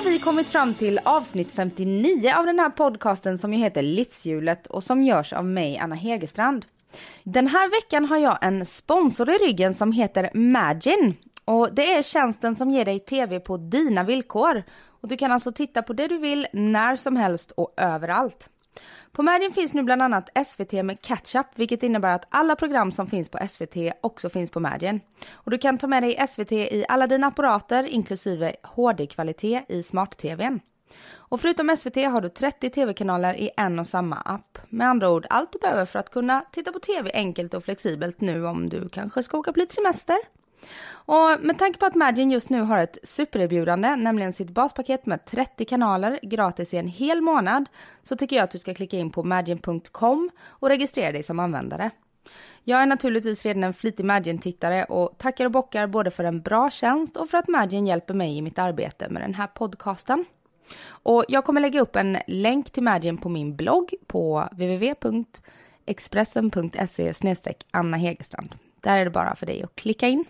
Har vi kommit fram till avsnitt 59 av den här podcasten som ju heter Livshjulet och som görs av mig, Anna Hegerstrand. Den här veckan har jag en sponsor i ryggen som heter Magin. Och det är tjänsten som ger dig tv på dina villkor. Och du kan alltså titta på det du vill, när som helst och överallt. På Magin finns nu bland annat SVT med catch-up, vilket innebär att alla program som finns på SVT också finns på Magin. Och du kan ta med dig SVT i alla dina apparater, inklusive HD-kvalitet i smart-tvn. Och förutom SVT har du 30 tv-kanaler i en och samma app. Med andra ord, allt du behöver för att kunna titta på tv enkelt och flexibelt nu om du kanske ska åka på lite semester. Och med tanke på att Magin just nu har ett supererbjudande, nämligen sitt baspaket med 30 kanaler gratis i en hel månad, så tycker jag att du ska klicka in på magin.com och registrera dig som användare. Jag är naturligtvis redan en flitig Magin-tittare och tackar och bockar både för en bra tjänst och för att Magin hjälper mig i mitt arbete med den här podcasten. Och jag kommer lägga upp en länk till Magin på min blogg på www.expressen.se Anna Hegerstrand. Där är det bara för dig att klicka in.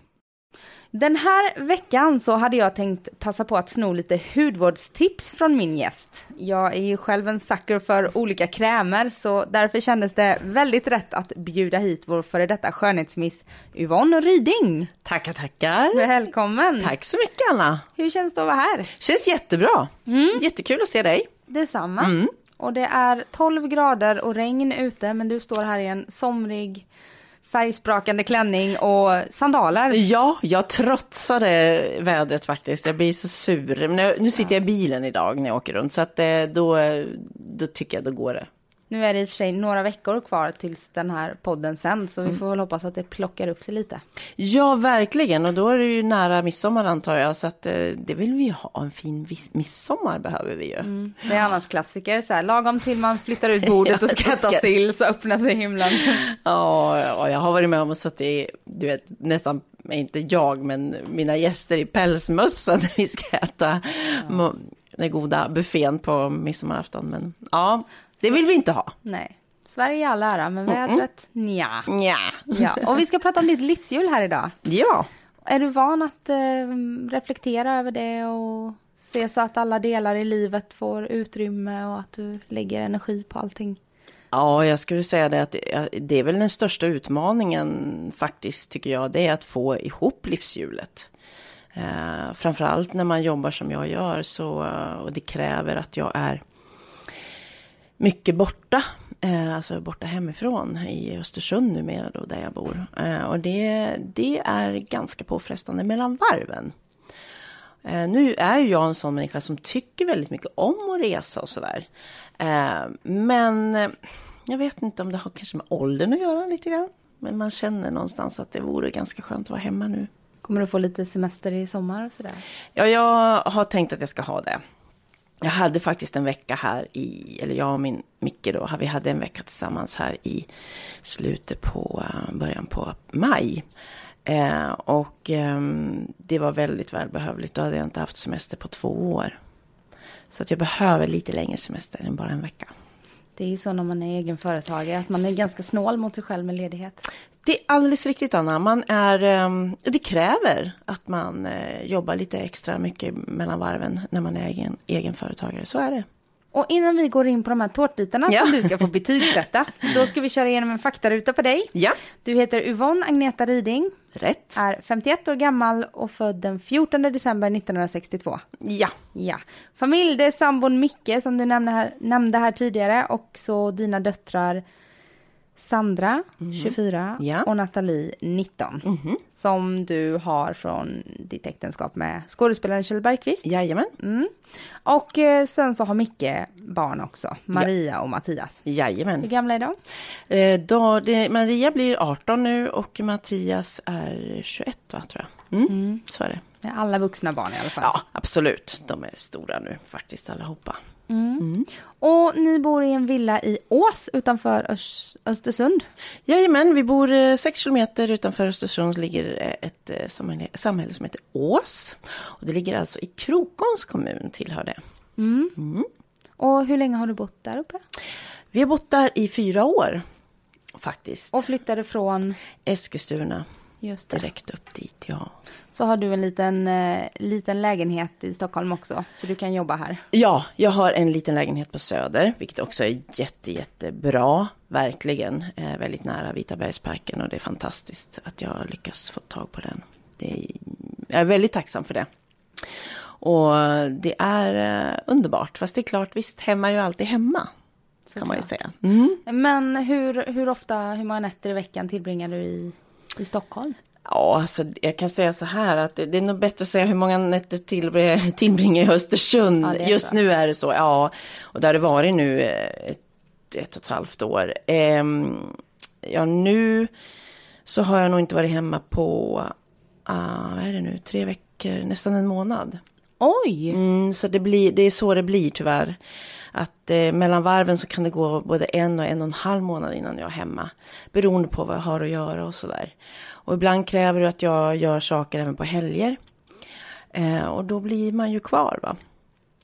Den här veckan så hade jag tänkt passa på att sno lite hudvårdstips från min gäst. Jag är ju själv en sucker för olika krämer så därför kändes det väldigt rätt att bjuda hit vår före detta skönhetsmiss Yvonne Ryding. Tackar, tackar. Välkommen! Tack så mycket Anna. Hur känns det att vara här? Känns jättebra. Jättekul att se dig. Detsamma. Och det är 12 grader och regn ute men du står här i en somrig färgsprakande klänning och sandaler. Ja, jag trotsade vädret faktiskt. Jag blir så sur. Men nu, nu sitter jag i bilen idag när jag åker runt. Så att eh, då, eh, då tycker jag då går det. Nu är det i och för sig några veckor kvar tills den här podden sen så vi får väl hoppas att det plockar upp sig lite. Ja, verkligen. Och då är det ju nära midsommar antar jag. Så att eh, det vill vi ju ha. En fin midsommar behöver vi ju. Det är annars klassiker så här, lagom till man flyttar ut bordet och ska Ja, äta sill så öppnar sig himlen. Ja, ja, jag har varit med om och suttit du vet, nästan, inte jag, men mina gäster i pälsmössa när vi ska äta mo- den goda buffén på midsommarafton. Men ja, det vill vi inte ha. Nej, Sverige i all ära men vädret, nja. Ja. Ja, och vi ska prata om ditt livshjul här idag. Ja. Är du van att eh, reflektera över det och se så att alla delar i livet får utrymme och att du lägger energi på allting? Ja, jag skulle säga det att det- är väl den största utmaningen faktiskt, tycker jag. Det är att få ihop livshjulet. Eh, framförallt när man jobbar som jag gör så, och det kräver att jag är mycket borta. Eh, alltså borta hemifrån i Östersund numera då där jag bor. Eh, och det, det är ganska påfrestande mellan varven. Eh, nu är ju jag en sån människa som tycker väldigt mycket om att resa och sådär. Men jag vet inte om det har kanske med åldern att göra lite grann. Men man känner någonstans att det vore ganska skönt att vara hemma nu. Kommer du få lite semester i sommar och sådär? Ja, jag har tänkt att jag ska ha det. Jag hade faktiskt en vecka här i, eller jag och min Micke då, vi hade en vecka tillsammans här i slutet på, eh, början på maj. Eh, och ehm, det var väldigt välbehövligt, då hade jag inte haft semester på två år. Så att jag behöver lite längre semester än bara en vecka. Det är ju så när man är egen företagare att man är ganska snål mot sig själv med ledighet. Det är alldeles riktigt Anna. Man är, ehm, det kräver att man eh, jobbar lite extra mycket mellan varven när man är egen, egen företagare. Så är det. Och innan vi går in på de här tårtbitarna Ja. som du ska få betygsätta, då ska vi köra igenom en faktaruta på dig. Ja, Du heter Yvonne Agneta Ryding, rätt. är 51 år gammal och född den 14 december 1962. Ja, Ja. Familj, det är sambon Micke som du nämnde här, nämnde här tidigare och så dina döttrar Sandra, 24 Mhm. Ja. Och Nathalie, 19. Som du har från ditt äktenskap med skådespelaren Kjell Bergqvist. jajamän. Mm. Och eh, sen så har Micke barn också, Maria och Mattias. Hur Jajamän. gamla är de? Eh, då, det, Maria blir 18 nu och Mattias är 21 va, tror jag. Mm. Så är det. Alla vuxna barn i alla fall. Ja, absolut. De är stora nu faktiskt allihopa. Och ni bor i en villa i Ås utanför Ös- Östersund. Jajamän, vi bor eh, sex kilometer utanför Östersund ligger eh, ett eh, samhälle, samhälle som heter Ås. Och det ligger alltså i Krokoms kommun tillhör det. Och hur länge har du bott där uppe? Vi har bott där i fyra år faktiskt. Och flyttade från, Eskilstuna, just det. direkt upp dit, ja. Så har du en liten, eh, liten lägenhet i Stockholm också, så du kan jobba här. Ja, jag har en liten lägenhet på Söder, vilket också är jätte, jättebra. Verkligen. Eh, väldigt nära Vitabergsparken och det är fantastiskt att jag har lyckats få tag på den. Det är, jag är väldigt tacksam för det. Och det är eh, underbart. Fast det är klart, visst, hemma är ju alltid hemma. Kan man ju säga. Mm. Men hur, hur ofta, hur många nätter i veckan tillbringar du i, i Stockholm? Ja, alltså jag kan säga så här att det, det är nog bättre att säga hur många nätter till, tillbringar i Östersund. Ja, Just nu är det så, ja. Och det har det varit nu eh, ett, ett och ett halvt år. Ehm, ja, nu så har jag nog inte varit hemma på, uh, vad är det nu, tre veckor, nästan en månad. Oj! Mm, så det, blir, det är så det blir tyvärr. Att eh, mellan varven så kan det gå både en och en och en halv månad innan jag är hemma. Beroende på vad jag har att göra och sådär. Och ibland kräver det att jag gör saker även på helger. Eh, och då blir man ju kvar va.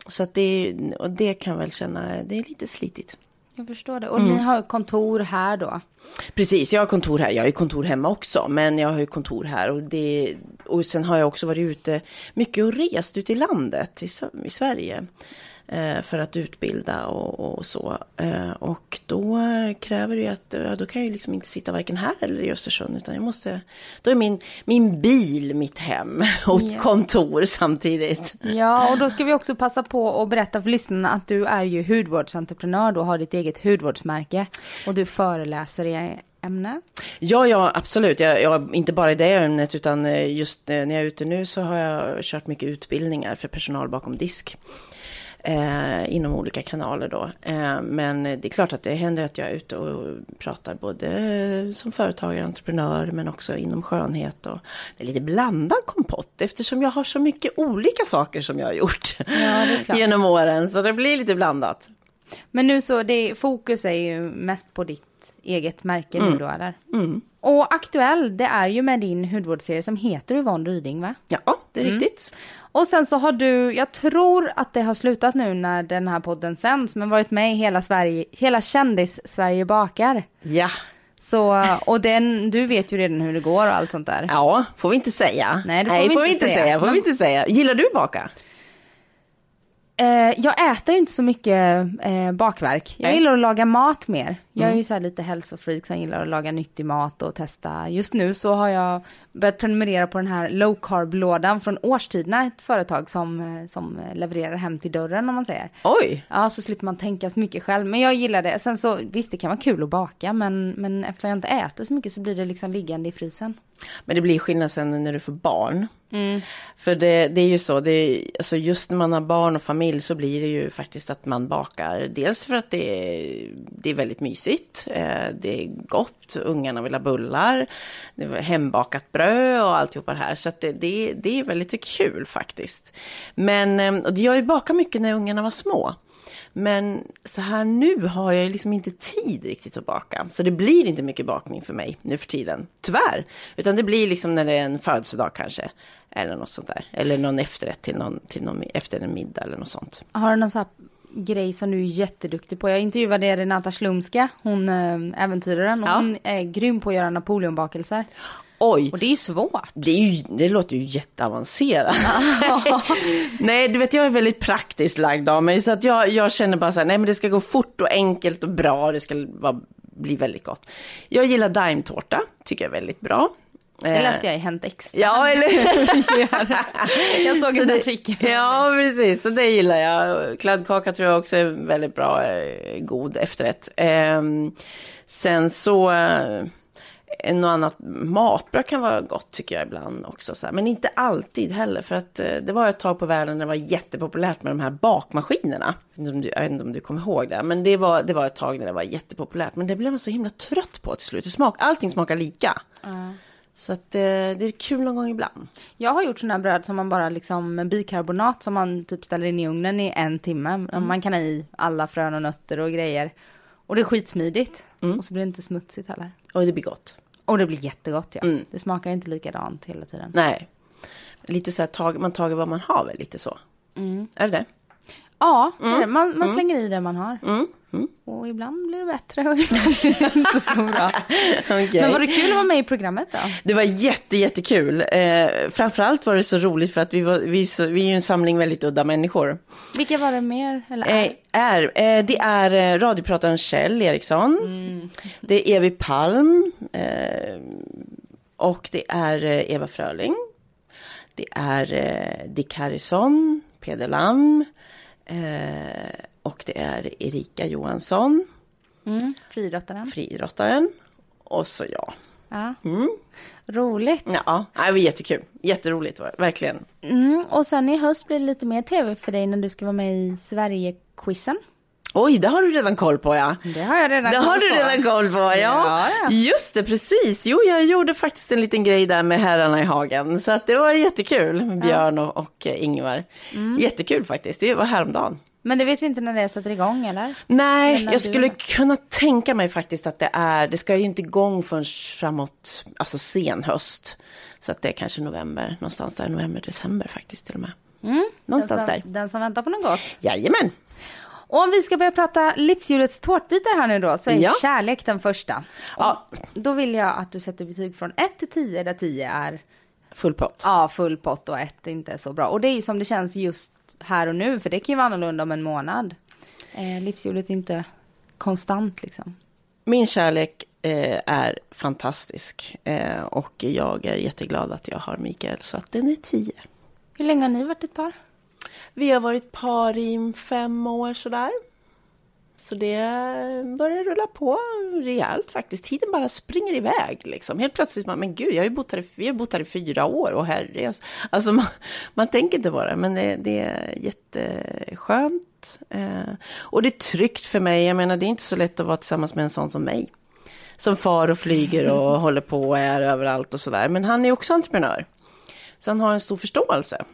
Så att det, och det kan jag väl känna, det är lite slitigt. Jag förstår det. Och ni har kontor här då? Precis, jag har kontor här. Jag har ju kontor hemma också, men jag har ju kontor här. Och, det, och sen har jag också varit ute mycket och rest ute i landet, i, i Sverige. Eh, för att utbilda och, och så. Eh, och då kräver det ju att, ja, då kan jag ju liksom inte sitta varken här eller i Östersund. Utan jag måste, då är min, min bil mitt hem och Ja. kontor samtidigt. Ja, och då ska vi också passa på att berätta för lyssnarna att du är ju hudvårdsentreprenör, du har ditt eget hudvårdsmärke och du föreläser i ämne. Ja, ja, absolut. Jag, jag, inte bara i det ämnet, utan eh, just när jag är ute nu så har jag kört mycket utbildningar för personal bakom disk. Eh, inom olika kanaler då. Eh, men det är klart att det händer att jag är ute och pratar både som företagare, entreprenör, men också inom skönhet. Och det är lite blandad kompott eftersom jag har så mycket olika saker som jag har gjort Ja, genom åren. Så det blir lite blandat. Men nu så, det, fokus är ju mest på ditt eget märke nu då eller? Och aktuell, det är ju med din hudvårdsserie som heter Yvonne Ryding va? Ja, det är riktigt. Och sen så har du, jag tror att det har slutat nu när den här podden sänds, men varit med i hela Sverige, hela kändis-Sverige bakar. Ja. Så, och den, du vet ju redan hur det går och allt sånt där. Ja, får vi inte säga. Nej, det får vi inte säga. säga. Får Men- vi inte säga. Gillar du baka? Eh, jag äter inte så mycket eh, bakverk. Jag Nej. gillar att laga mat mer. Jag är ju så här lite hälsofreak som gillar att laga nyttig mat och testa. Just nu så har jag börjat prenumerera på den här low carb-lådan från Årstiderna, ett företag som, eh, som levererar hem till dörren om man säger. Oj. Ja, så slipper man tänka så mycket själv. Men jag gillar det. Sen så, visst det kan vara kul att baka, men, men eftersom jag inte äter så mycket så blir det liksom liggande i frysen. Men det blir skillnad sen när du får barn. För det, det är ju så, det är, alltså just när man har barn och familj så blir det ju faktiskt att man bakar. Dels för att det är, det är väldigt mysigt, eh, det är gott, ungarna vill ha bullar, det är hembakat bröd och alltihopa det här. Så att det, det, det är väldigt kul faktiskt. Men, eh, och jag har ju bakat mycket när ungarna var små. Men så här nu har jag liksom inte tid riktigt att baka. Så det blir inte mycket bakning för mig nu för tiden. Tyvärr. Utan det blir liksom när det är en födelsedag kanske. Eller något sånt där. Eller någon efterrätt till någon, till någon efter en middag eller något sånt. Har du någon sån här grej som du är jätteduktig på? Jag intervjuade Renata Slumska, hon äh, äventyraren, Ja. hon är grym på att göra napoleonbakelser. Oj! Och det är ju svårt. Det, är ju, det låter ju jätteavancerat. nej, du vet jag är väldigt praktiskt lagd av mig. Så att jag, jag känner bara så här, nej men det ska gå fort och enkelt och bra. Det ska vara, bli väldigt gott. Jag gillar daimtårta, tycker jag är väldigt bra. Det Eh, läste jag i Hänt Extra. Ja, eller Jag såg Så en det- artikel. Ja, precis. Så det gillar jag. Kladdkaka tror jag också är väldigt bra, eh, god efterrätt. Ehm, sen så, eh, en och annat matbröd kan vara gott tycker jag ibland också. Så här. Men inte alltid heller, för att eh, det var ett tag på världen när det var jättepopulärt med de här bakmaskinerna. Jag vet inte om du, jag vet inte om du kommer ihåg det, men det var, det var ett tag när det var jättepopulärt. Men det blev man så himla trött på till slut. Det smak, allting smakar lika. Så att eh, det är kul någon gång ibland. Jag har gjort sådana här bröd som man bara liksom bikarbonat som man typ ställer in i ugnen i en timme. Mm. Man kan ha i alla frön och nötter och grejer. Och det är skitsmidigt. Mm. Och så blir det inte smutsigt heller. Och det blir gott. Och det blir jättegott ja. Mm. Det smakar inte likadant hela tiden. Nej. Lite så här, tag, man tager vad man har väl lite så. Är det det? Ja, det. man, man slänger i det man har. Mm. Mm. Och ibland blir det bättre och ibland blir det inte så bra. Okej. Men var det kul att vara med i programmet då? Det var jätte, jättekul. Eh, framförallt var det så roligt för att vi, var, vi, är så, vi är ju en samling väldigt udda människor. Vilka var det mer? Eller Eh, är, eh, det är eh, radioprataren Kjell Eriksson. Det är Evi Palm. Eh, och det är eh, Eva Fröling. Det är eh, Dick Harrison, Peder Lam. Och det är Erika Johansson, mm, friidrottaren? friidrottaren. Och så jag. Ja. Mm. Roligt. Ja, det var jättekul. Jätteroligt var det, verkligen. Mm, och sen i höst blir det lite mer tv för dig när du ska vara med i Sverige-quizen. Oj, det har du redan koll på ja. Det har jag redan Det koll har du på. redan koll på, ja. Ja, ja. Just det, precis. Jo, jag gjorde faktiskt en liten grej där med herrarna i hagen. Så att det var jättekul Björn och, och eh, Ingvar. Mm. Jättekul faktiskt. Det var häromdagen. Men det vet vi inte när det sätter igång eller? Nej, jag skulle kunna tänka mig faktiskt att det är, det ska ju inte igång förrän framåt, alltså sen höst. Så att det är kanske november, någonstans där, november, december faktiskt till och med. Någonstans den där. som, Den som väntar på något gott. Jajamän. Och om vi ska börja prata livshjulets tårtbitar här nu då, så är Ja. kärlek den första. Ja. Då vill jag att du sätter betyg från 1 till 10 där 10 är Full pott. ja, full pott och 1 inte så bra. Och det är som det känns just här och nu, för det kan ju vara annorlunda om en månad. Eh, livshjulet är inte konstant liksom. Min kärlek eh, är fantastisk. Eh, och jag är jätteglad att jag har Mikael, så att den är tio. Hur länge har ni varit ett par? Vi har varit par i fem år sådär. Så det börjar rulla på rejält faktiskt. Tiden bara springer iväg liksom. Helt plötsligt, man, men gud, jag har ju bott här, i- vi har bott här i fyra år och herre. Alltså man, man tänker inte på det, men det, det är jätteskönt. Eh, och det är tryggt för mig. Jag menar, det är inte så lätt att vara tillsammans med en sån som mig. Som far och flyger och håller på och är överallt och sådär. Men han är också entreprenör. Så han har en stor förståelse.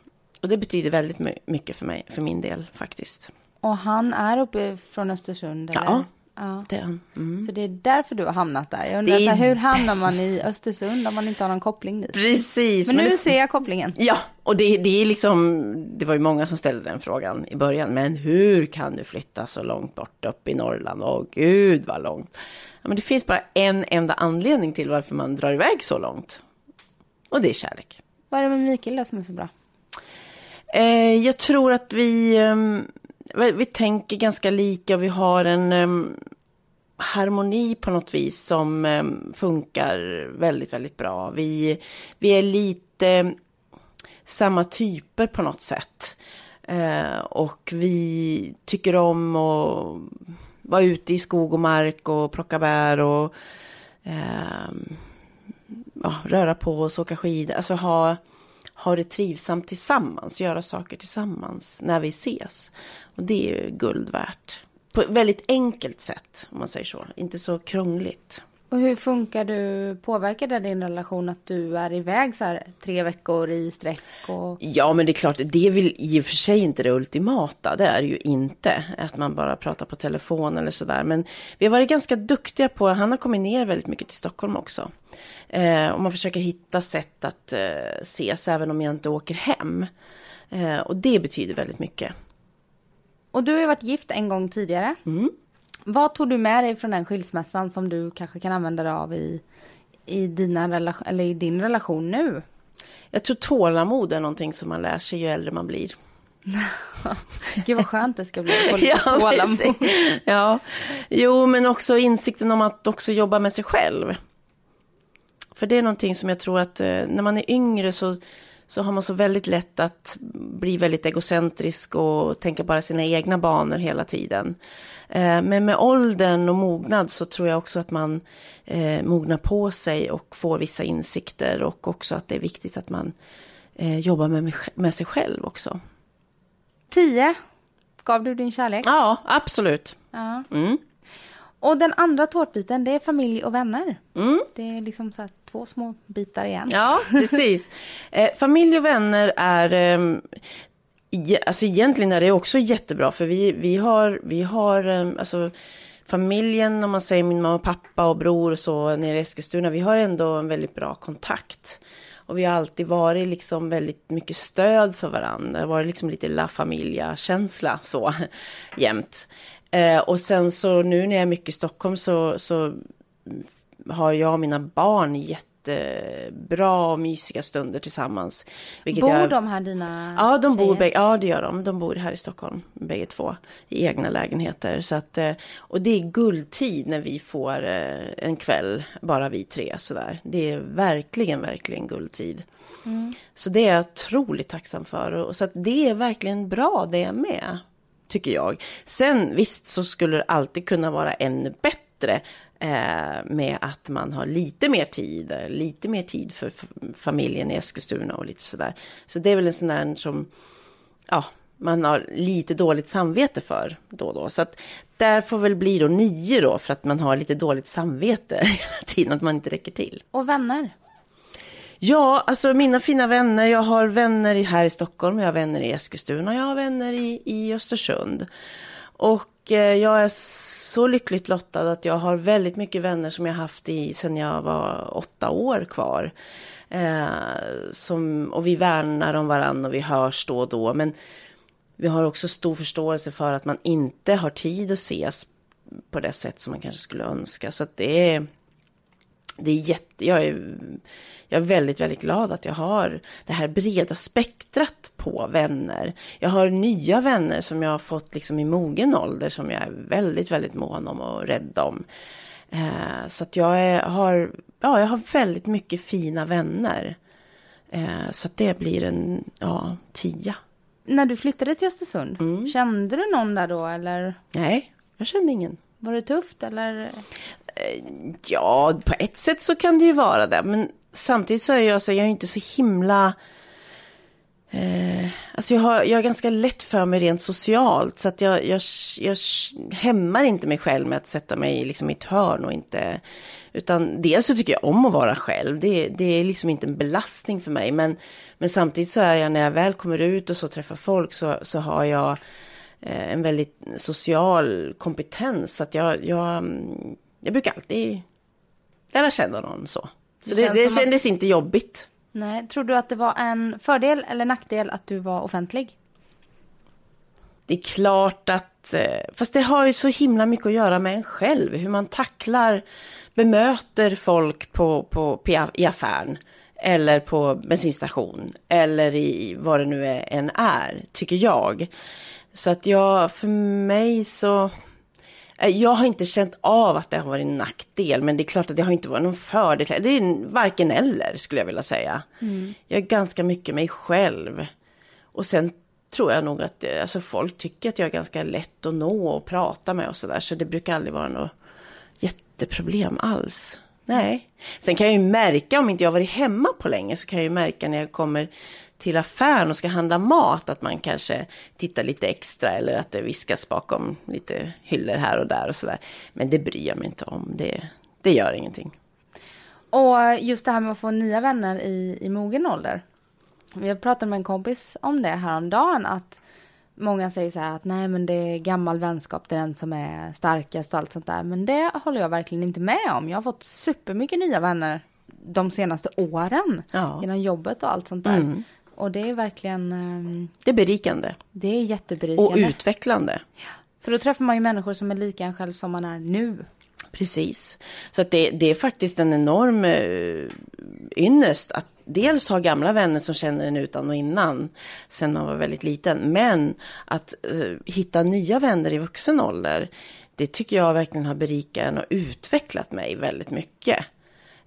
Och det betyder väldigt my- mycket för mig, för min del faktiskt. Och han är uppe från Östersund eller? Ja. ja. Det är han. Mm. Så det är därför du har hamnat där. Jag undrar är- så här, hur hamnar man i Östersund om man inte har någon koppling dit? Precis. Men nu det- ser jag kopplingen. Ja, och det, det är liksom, det var ju många som ställde den frågan i början. Men hur kan du flytta så långt bort upp i Norrland? Åh gud vad långt. Ja, men det finns bara en enda anledning till varför man drar iväg så långt. Och det är kärlek. Vad är det med Mikael då som är så bra? Eh, jag tror att vi, ehm, vi, vi tänker ganska lika. Vi har en um, harmoni på något vis som um, funkar väldigt, väldigt bra. Vi, vi är lite ehm, samma typer på något sätt. Uh, och vi tycker om att vara ute i skog och mark och plocka bär och uh, ja, röra på oss, åka skidor. Alltså ha, ha det trivsamt tillsammans, göra saker tillsammans när vi ses. Och det är ju guld värt. På ett väldigt enkelt sätt, om man säger så. Inte så krångligt. Och hur funkar du, påverkar det din relation att du är iväg så här tre veckor i sträck och... Ja, men det är klart, det är väl i och för sig inte det ultimata. Det är det ju inte. Att man bara pratar på telefon eller sådär. Men vi har varit ganska duktiga på, han har kommit ner väldigt mycket till Stockholm också. Eh, och man försöker hitta sätt att eh, ses även om jag inte åker hem. Eh, och det betyder väldigt mycket. Och du har ju varit gift en gång tidigare. Mm. Vad tog du med dig från den skilsmässan som du kanske kan använda dig av i, i, dina eller i din relation nu? Jag tror tålamod är någonting som man lär sig ju äldre man blir. Gud vad skönt det ska bli. att få lite tålamod. precis. ja, jo, men också insikten om att också jobba med sig själv. För det är någonting som jag tror att eh, när man är yngre så, så har man så väldigt lätt att bli väldigt egocentrisk och tänka bara sina egna banor hela tiden. Eh, men med åldern och mognad så tror jag också att man eh, mognar på sig och får vissa insikter och också att det är viktigt att man eh, jobbar med, med sig själv också. Tio gav du din kärlek. Ja, absolut. Ja. Mm. Och den andra tårtbiten, det är familj och vänner. Mm. Det är liksom så två små bitar igen. Ja, precis. Eh, familj och vänner är... ehm, e- alltså egentligen är det också jättebra för vi, vi har, vi har ehm, alltså familjen, om man säger min mamma och pappa och bror och så nere i Eskilstuna, vi har ändå en väldigt bra kontakt. Och vi har alltid varit liksom väldigt mycket stöd för varandra. Det har varit liksom lite La Familia-känsla så jämt. Eh, och sen så nu när jag är mycket i Stockholm så, så mm, har jag och mina barn jättebra och mysiga stunder tillsammans. vilket Bor jag... de här dina Ja, de bor, tjejer? bägge, ja, det gör de. De bor här i Stockholm, bägge två, i egna lägenheter. Så att, eh, och det är guldtid när vi får eh, en kväll, bara vi tre sådär. Det är verkligen, verkligen guldtid. Så det är jag otroligt tacksam för. Och, så att det är verkligen bra det med, tycker jag. Sen visst så skulle det alltid kunna vara ännu bättre med att man har lite mer tid, eh, lite mer tid för familjen i Eskilstuna och lite sådär. Så det är väl en sån där som, ja, man har lite dåligt samvete för då och då. Så att där får väl bli då nio då för att man har lite dåligt samvete hela tiden, att man inte räcker till. Och vänner? Ja, alltså mina fina vänner. Jag har vänner här i Stockholm, jag har vänner i Eskilstuna, jag har vänner i, i Östersund. Och eh, Eh, jag är så lyckligt lottad att jag har väldigt mycket vänner som jag haft i sedan jag var åtta år kvar. Eh, som, och vi värnar om varandra och vi hörs då och då. Men vi har också stor förståelse för att man inte har tid att ses på det sätt som man kanske skulle önska. Så att det är det är jätte, jag, är, jag är väldigt, väldigt glad att jag har det här breda spektrat på vänner. Jag har nya vänner som jag har fått liksom i mogen ålder som jag är väldigt, väldigt mån om och rädd om. Eh, så att jag är, har, ja, jag har väldigt mycket fina vänner. Eh, så att det blir en, ja, tia. När du flyttade till Östersund, Mm. kände du någon där då eller Nej, jag kände ingen. var det tufft eller? Ja, på ett sätt så kan det ju vara det. Men samtidigt så är jag så, jag är inte så himla... Eh, alltså jag har, jag har ganska lätt för mig rent socialt. Så att jag, jag, jag hämmar inte mig själv med att sätta mig liksom i ett hörn och inte... Utan dels så tycker jag om att vara själv. Det, det är liksom inte en belastning för mig. Men, men samtidigt så är jag när jag väl kommer ut och så träffar folk så, så har jag eh, en väldigt social kompetens. Så att jag, jag, mm, jag brukar alltid lära känna någon så. Så Det det, känns det kändes inte jobbigt. Nej, tror du att det var en fördel eller nackdel att du var offentlig? Det är klart att, eh, fast det har ju så himla mycket att göra med en själv. Hur man tacklar, bemöter folk på, på, på, i affären. Eller på bensinstation. Eller i vad det nu än är, tycker jag. Så att jag, för mig så... eh, Jag har inte känt av att det har varit en nackdel, men det är klart att det har inte varit någon fördel. Det är en- varken eller, skulle jag vilja säga. Jag är ganska mycket mig själv. Och sen tror jag nog att eh, alltså, folk tycker att jag är ganska lätt att nå och prata med och sådär. Så det brukar aldrig vara något jätteproblem alls. Nej. Sen kan jag ju märka, om inte jag har varit hemma på länge, så kan jag ju märka när jag kommer till affären och ska handla mat, att man kanske tittar lite extra eller att det viskas bakom lite hyllor här och där och sådär. Men det bryr jag mig inte om, det, det gör ingenting. Och just det här med att få nya vänner i, i mogen ålder. Jag pratade med en kompis om det häromdagen att många säger så här att nej men det är gammal vänskap, det är den som är starkast och allt sånt där. Men det håller jag verkligen inte med om. Jag har fått supermycket nya vänner de senaste åren. Ja. Genom jobbet och allt sånt där. Och det är verkligen, ehm, Det är berikande det är jätteberikande. och utvecklande. För då träffar man ju människor som är lika en själv som man är nu. Precis. Så att det, det är faktiskt en enorm uh, ynnest att dels ha gamla vänner som känner en utan och innan, sen man var väldigt liten. Men att uh, hitta nya vänner i vuxen ålder, det tycker jag verkligen har berikat en och utvecklat mig väldigt mycket.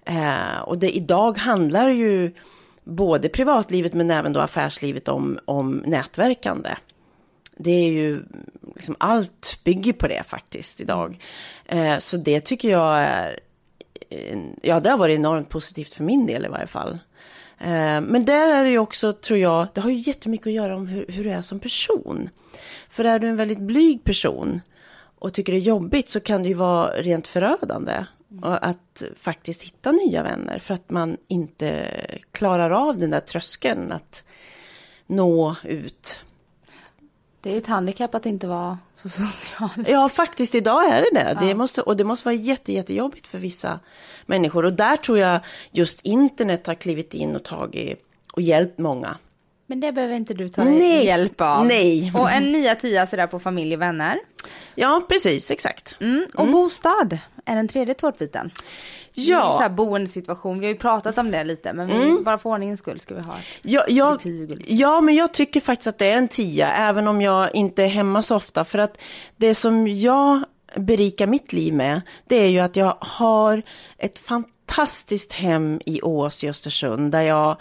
Uh, och det, idag handlar ju både privatlivet men även då affärslivet om, om nätverkande. Det är ju, liksom, allt bygger på det faktiskt idag. Eh, så det tycker jag är, ja det har varit enormt positivt för min del i varje fall. Eh, men där är det ju också, tror jag, det har ju jättemycket att göra om hur, hur du är som person. För är du en väldigt blyg person och tycker det är jobbigt så kan det ju vara rent förödande. Och att faktiskt hitta nya vänner för att man inte klarar av den där tröskeln att nå ut. Det är ett handikapp att inte vara så social. Ja, faktiskt idag är det det. det måste, och det måste vara jätte, jättejobbigt för vissa människor. Och där tror jag just internet har klivit in och tagit och hjälpt många. Men det behöver inte du ta Nej. hjälp av. Nej. Och en nia tia sådär på familj och vänner. Ja, precis, exakt. Mm. Och bostad är den tredje tårtbiten. Ja. Mm. Så här boendesituation, vi har ju pratat om det lite, men vi, bara för ordningens skull ska vi ha ett Ja, jag, betyg. ja, men jag tycker faktiskt att det är en tia, även om jag inte är hemma så ofta. För att det som jag berikar mitt liv med, det är ju att jag har ett fantastiskt hem i Ås i Östersund, där jag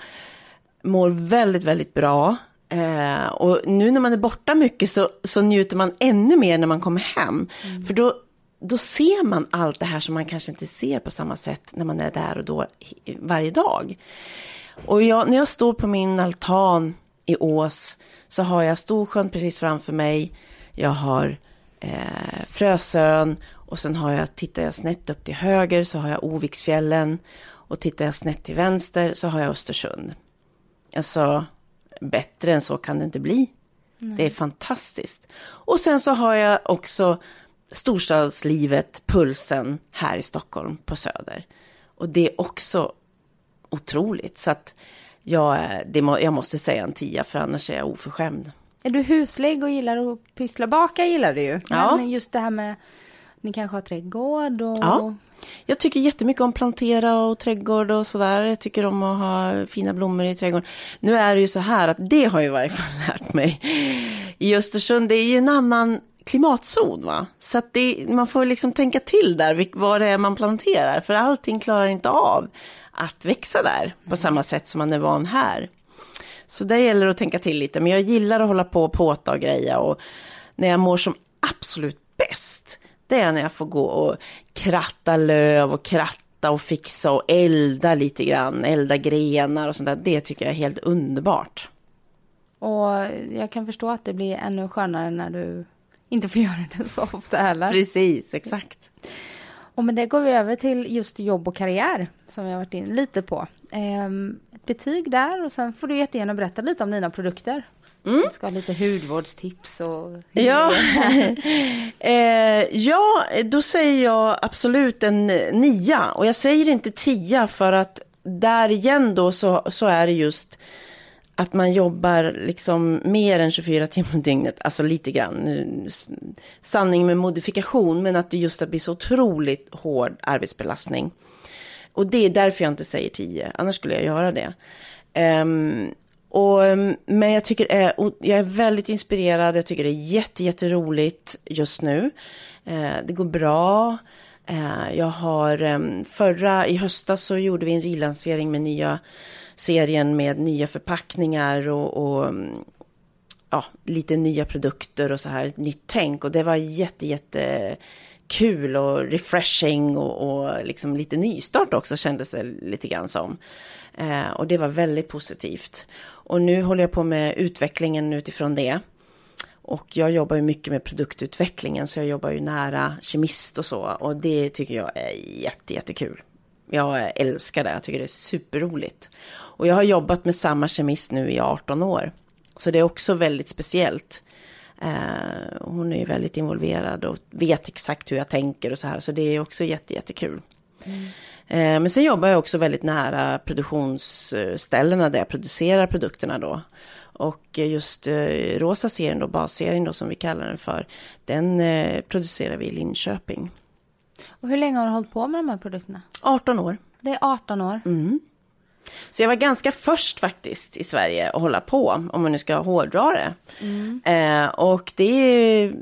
mår väldigt, väldigt bra. Eh, och nu när man är borta mycket så, så njuter man ännu mer när man kommer hem. För då, då ser man allt det här som man kanske inte ser på samma sätt när man är där och då varje dag. Och jag, när jag står på min altan i Ås så har jag Storsjön precis framför mig. Jag har eh, Frösön och sen har jag, tittar jag snett upp till höger så har jag Oviksfjällen. Och tittar jag snett till vänster så har jag Östersund. Alltså, bättre än så kan det inte bli. Det är fantastiskt. Och sen så har jag också storstadslivet, pulsen här i Stockholm på Söder. Och det är också otroligt. Så att jag, det må, jag måste säga en tia för annars är jag oförskämd. Är du huslig och gillar att pyssla? Baka gillar du ju. Ja. Men just det här med, ni kanske har trädgård och... Ja. Jag tycker jättemycket om plantera och trädgård och sådär. Jag tycker om att ha fina blommor i trädgården. Nu är det ju så här att det har jag i varje fall lärt mig. I Östersund, det är ju en annan klimatzon va. Så att det, man får liksom tänka till där vad det är man planterar. För allting klarar inte av att växa där på samma sätt som man är van här. Så det gäller att tänka till lite. Men jag gillar att hålla på och påta och greja. Och när jag mår som absolut bäst, det är när jag får gå och kratta löv och kratta och fixa och elda lite grann. Elda grenar och sånt där. Det tycker jag är helt underbart. Och jag kan förstå att det blir ännu skönare när du inte får göra det så ofta heller. Precis, exakt. Och med det går vi över till just jobb och karriär som vi har varit in lite på. Ehm, ett betyg där och sen får du jättegärna berätta lite om dina produkter. Mm. Vi ska ha lite hudvårdstips och... Ja. eh, ja, då säger jag absolut en nia. Och jag säger inte tia för att där igen då så, så är det just att man jobbar liksom mer än 24 timmar om dygnet, alltså lite grann, sanning med modifikation, men att det just att bli så otroligt hård arbetsbelastning. Och det är därför jag inte säger 10, annars skulle jag göra det. Ehm, och, ehm, men jag tycker är, jag är väldigt inspirerad, jag tycker det är jätte, jätteroligt just nu. Eh, det går bra. Eh, jag har, ehm, förra, i höstas så gjorde vi en relansering med nya serien med nya förpackningar och, och ehm, ja, lite nya produkter och så här, nytt tänk. Och det var jätte, jätte kul och refreshing och, och liksom lite nystart också kändes det lite grann som. Eh, och det var väldigt positivt. Och nu håller jag på med utvecklingen utifrån det. Och jag jobbar ju mycket med produktutvecklingen så jag jobbar ju nära kemist och så. Och det tycker jag är jätte, jättekul. Jag älskar det, jag tycker det är superroligt. Och jag har jobbat med samma kemist nu i 18 år. Så det är också väldigt speciellt. Eh, hon är ju väldigt involverad och vet exakt hur jag tänker och så här. Så det är också jätte, jättekul. Eh, men sen jobbar jag också väldigt nära produktionsställena där jag producerar produkterna då. Och just eh, rosa serien då, basserien då som vi kallar den för, den eh, producerar vi i Linköping. Och hur länge har du hållit på med de här produkterna? 18 år. Det är 18 år. Så jag var ganska först faktiskt i Sverige att hålla på, om man nu ska hårdra det. Eh, och det är,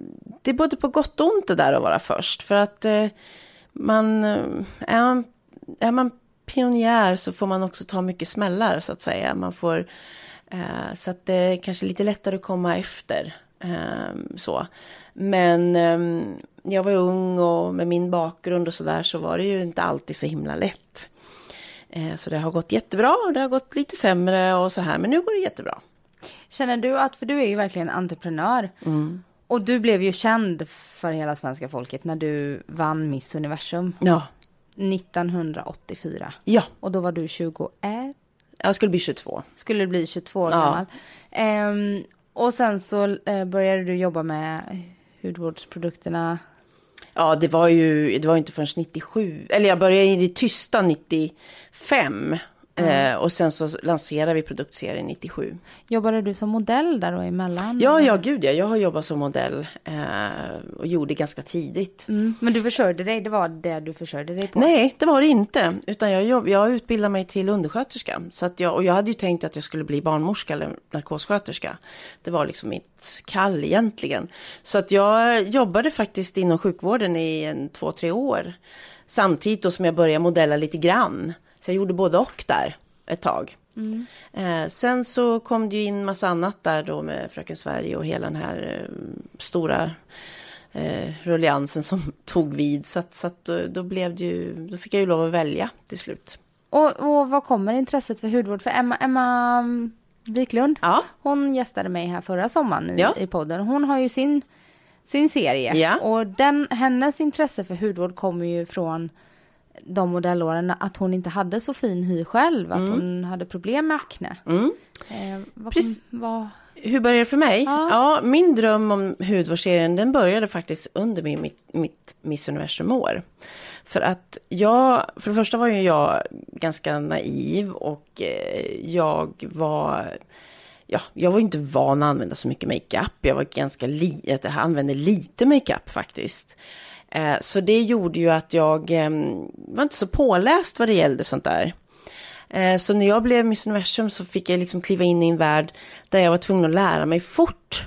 det är både på gott och ont det där att vara först. För att eh, man, eh, är man, är man pionjär så får man också ta mycket smällar så att säga. Man får, eh, så att det är kanske lite lättare att komma efter. Eh, så. Men eh, jag var ung och med min bakgrund och sådär så var det ju inte alltid så himla lätt. Eh, Så det har gått jättebra och det har gått lite sämre och så här. Men nu går det jättebra. Känner du att, för du är ju verkligen entreprenör. Och du blev ju känd för hela svenska folket när du vann Miss Universum Ja, 1984. ja, Och då var du 21, jag skulle bli 22. skulle bli 22 år Ja. gammal. Ehm, och sen så eh, började du jobba med hudvårdsprodukterna. Ja, det var ju det var inte förrän 97, eller jag började i det tysta 95. Eh, och sen så lanserade vi produktserien 97. Jobbade du som modell där då emellan? Ja, ja, gud ja. Jag har jobbat som modell eh, och gjorde ganska tidigt. Mm. Men du försörjde dig, det var det du försörjde dig på? Nej, det var det inte. Utan jag, jobb, jag utbildade mig till undersköterska. Så att jag, och jag hade ju tänkt att jag skulle bli barnmorska eller narkossköterska. Det var liksom mitt kall egentligen. Så att jag jobbade faktiskt inom sjukvården i en, två, tre år. Samtidigt då som jag började modella lite grann. Så jag gjorde både och där ett tag. Eh, sen så kom det ju in massa annat där då med Fröken Sverige och hela den här eh, stora eh, rulliansen som tog vid. Så att, så att då, då blev det ju, då fick jag ju lov att välja till slut. Och, och vad kommer intresset för hudvård? För Emma, Emma mm, Wiklund, Ja, hon gästade mig här förra sommaren i, Ja. i podden. Hon har ju sin, sin serie. Ja. Och den, hennes intresse för hudvård kommer ju från de modellåren att hon inte hade så fin hy själv. Att hon hade problem med akne. mm. Eh, vad, Precis. vad, Hur började det för mig? Ja. Ja. min dröm om hudvårdsserien den började faktiskt under min, mitt, mitt Miss Universum-år. För att jag, för det första var ju jag ganska naiv och eh, jag var, ja, jag var inte van att använda så mycket makeup. Jag var ganska li, jag använde lite makeup faktiskt. Eh, så det gjorde ju att jag eh, var inte så påläst vad det gällde sånt där. Eh, Så när jag blev Miss Universum så fick jag liksom kliva in i en värld där jag var tvungen att lära mig fort.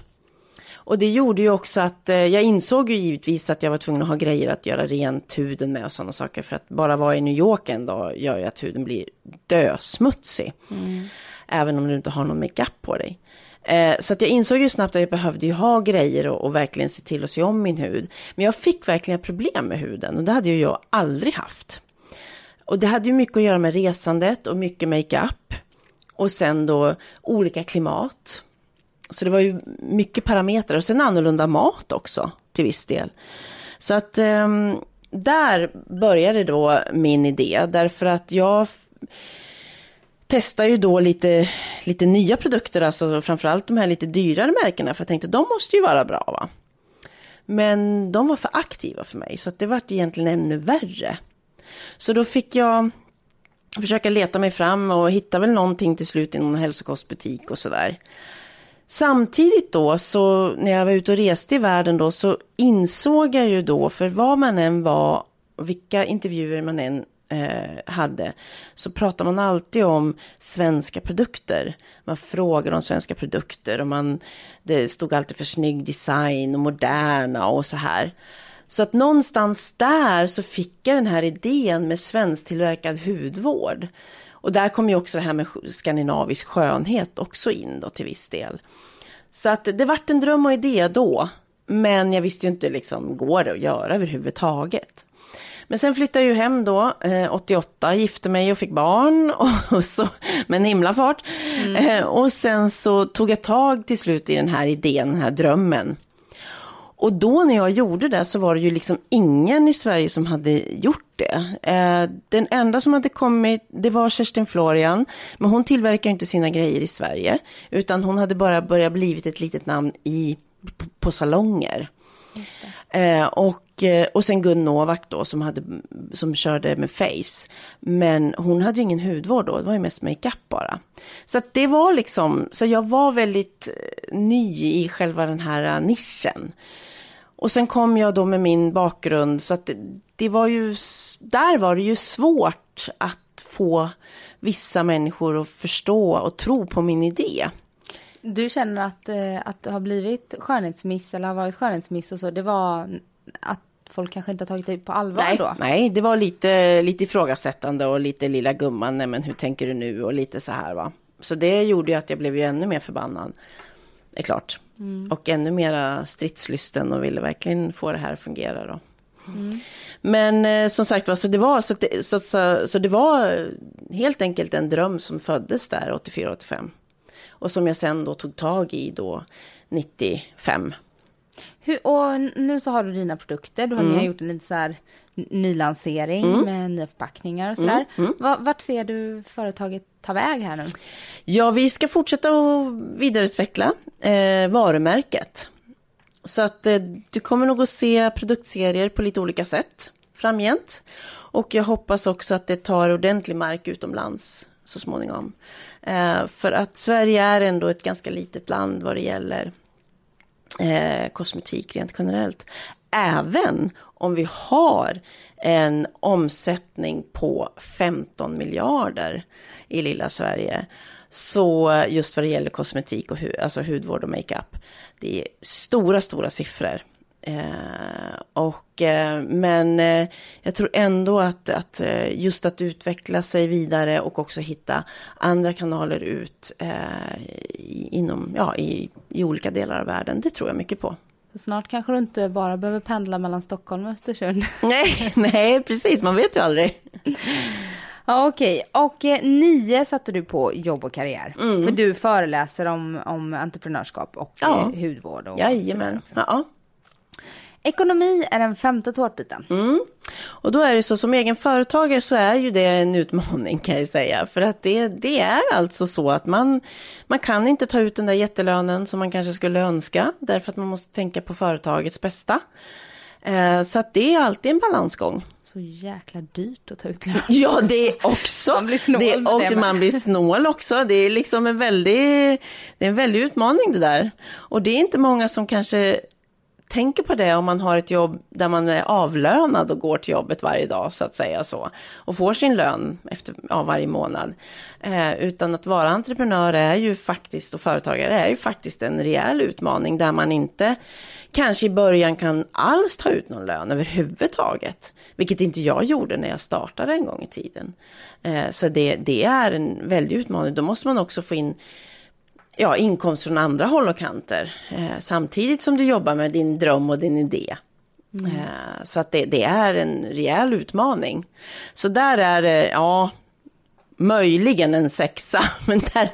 Och det gjorde ju också att eh, jag insåg ju givetvis att jag var tvungen att ha grejer att göra rent huden med och sådana saker. För att bara vara i New York en dag gör ju att huden blir dösmutsig. Även om du inte har någon makeup på dig. Eh, Så att jag insåg ju snabbt att jag behövde ju ha grejer och, och verkligen se till att se om min hud. Men jag fick verkligen problem med huden och det hade ju jag aldrig haft. Och det hade ju mycket att göra med resandet och mycket makeup. Och sen då olika klimat. Så det var ju mycket parametrar och sen annorlunda mat också till viss del. Så att eh, där började då min idé därför att jag testar ju då lite, lite nya produkter, alltså framförallt de här lite dyrare märkena för jag tänkte de måste ju vara bra va. Men de var för aktiva för mig så att det vart egentligen ännu värre. Så då fick jag försöka leta mig fram och hitta väl någonting till slut i någon hälsokostbutik och sådär. Samtidigt då, så när jag var ute och reste i världen då, så insåg jag ju då, för vad man än var, och vilka intervjuer man än eh, hade, så pratar man alltid om svenska produkter. Man frågar om svenska produkter och man, det stod alltid för snygg design och moderna och så här. Så att någonstans där så fick jag den här idén med svensktillverkad hudvård. Och där kom ju också det här med skandinavisk skönhet också in då till viss del. Så att det vart en dröm och idé då. Men jag visste ju inte liksom, går det att göra överhuvudtaget? Men sen flyttade jag ju hem då, eh, 88, gifte mig och fick barn. Och så, med en himla fart. Eh, och sen så tog jag tag till slut i den här idén, den här drömmen. Och då när jag gjorde det så var det ju liksom ingen i Sverige som hade gjort det. Eh, den enda som hade kommit, det var Kerstin Florian. Men hon tillverkar ju inte sina grejer i Sverige. Utan hon hade bara börjat blivit ett litet namn i, på, på salonger. Eh, och, eh, och sen Gun Novak då som, hade, som körde med Face. Men hon hade ju ingen hudvård då, det var ju mest makeup bara. Så att det var liksom, så jag var väldigt eh, ny i själva den här eh, nischen. Och sen kom jag då med min bakgrund så att det, det var ju, där var det ju svårt att få vissa människor att förstå och tro på min idé. Du känner att, eh, att det har blivit skönhetsmiss eller har varit skönhetsmiss och så. Det var att folk kanske inte har tagit det på allvar Nej, då? nej, det var lite, lite ifrågasättande och lite lilla gumman, nej men hur tänker du nu och lite så här va. Så det gjorde ju att jag blev ju ännu mer förbannad. Är klart. Och ännu mera stridslysten och ville verkligen få det här att fungera då. Men eh, som sagt var, så det var, så, det, så, så, så det var helt enkelt en dröm som föddes där 84-85. Och som jag sen då tog tag i då 95. Hur, och nu så har du dina produkter, du har, ni har gjort en lite så här nylansering med nya förpackningar och sådär. Va- Vart ser du företaget ta väg här nu? Ja, vi ska fortsätta att vidareutveckla eh, varumärket. Så att eh, du kommer nog att se produktserier på lite olika sätt framgent. Och jag hoppas också att det tar ordentlig mark utomlands så småningom. Eh, för att Sverige är ändå ett ganska litet land vad det gäller eh, kosmetik rent generellt. Även om vi har en omsättning på 15 miljarder i lilla Sverige. Så just vad det gäller kosmetik och hu- alltså hudvård och makeup. Det är stora, stora siffror. Eh, och, eh, men eh, jag tror ändå att, att eh, just att utveckla sig vidare och också hitta andra kanaler ut eh, inom, ja, i, i olika delar av världen, det tror jag mycket på. Så snart kanske du inte bara behöver pendla mellan Stockholm och Östersund. Nej, nej, precis, man vet ju aldrig. Ja, Okej, och eh, nio satte du på jobb och karriär. För du föreläser om, om entreprenörskap och Ja. hudvård. Och Jajamän. också. Ja. Ekonomi är den femte tårtbiten. Och då är det så, som egen företagare så är ju det en utmaning kan jag säga. För att det, det är alltså så att man, man kan inte ta ut den där jättelönen som man kanske skulle önska. Därför att man måste tänka på företagets bästa. Eh, så att det är alltid en balansgång. Så jäkla dyrt att ta ut lön. Ja, det är också. Man blir snål det, och det man blir snål också. Det är liksom en väldig, det är en väldig utmaning det där. Och det är inte många som kanske tänker på det om man har ett jobb där man är avlönad och går till jobbet varje dag så att säga så. Och får sin lön efter, ja, varje månad. Eh, utan att vara entreprenör är ju faktiskt och företagare är ju faktiskt en rejäl utmaning där man inte kanske i början kan alls ta ut någon lön överhuvudtaget. Vilket inte jag gjorde när jag startade en gång i tiden. Eh, så det, det är en väldig utmaning. Då måste man också få in ja, inkomst från andra håll och kanter. Eh, samtidigt som du jobbar med din dröm och din idé. Eh, så att det, det är en rejäl utmaning. Så där är det, ja, möjligen en sexa. Men där,